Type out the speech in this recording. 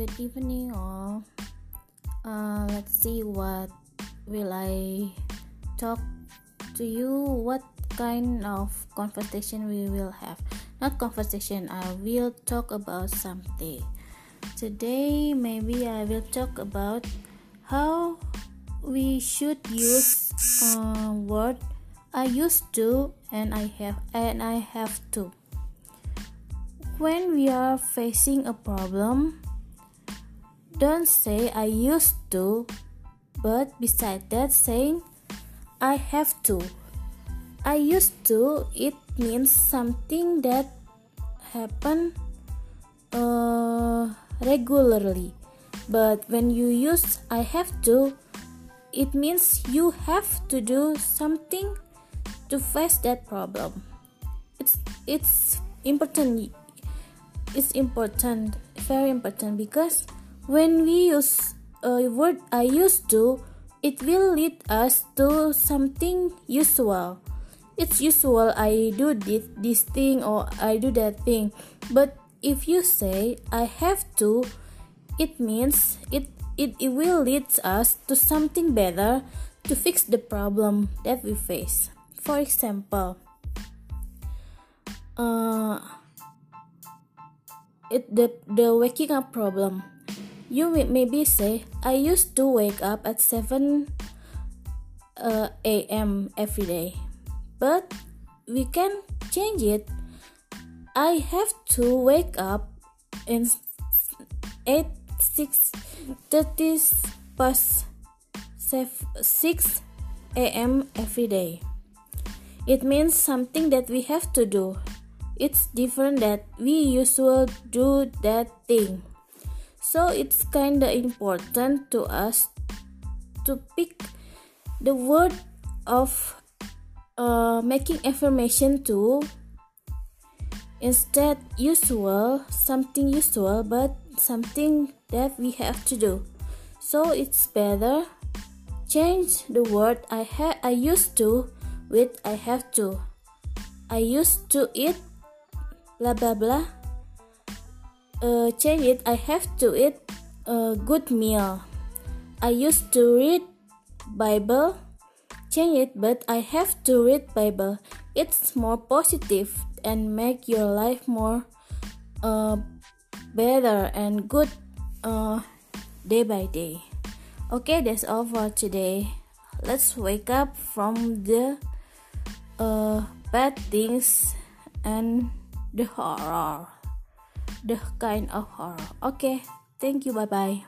good evening all. Uh, let's see what will i talk to you. What kind of conversation we will have? Not conversation i will talk about something. Today maybe i will talk about how we should use uh, word i used to and i have and i have to. When we are facing a problem, don't say I used to, but beside that saying I have to. I used to, it means something that happen uh, regularly. But when you use I have to, it means you have to do something to face that problem. It's it's important It's important very important because when we use a word I used to it will lead us to something usual. It's usual I do this, this thing or I do that thing. But if you say I have to it means it it, it will lead us to something better to fix the problem that we face. For example uh, it the, the waking up problem. You may maybe say, I used to wake up at 7 uh, a.m. every day, but we can change it. I have to wake up in 8 6 30 past 6 a.m. every day. It means something that we have to do it's different that we usually do that thing so it's kinda important to us to pick the word of uh, making affirmation to instead usual something usual but something that we have to do. So it's better change the word i had i used to with i have to. I used to eat blah blah blah uh, change it. I have to eat a good meal. I used to read bible change it but i have to read bible. It's more positive and make your life more uh, better and good uh, day by day. Okay that's all for today. Let's wake up from the uh, bad things and the horror the kind of horror. Okay thank you bye bye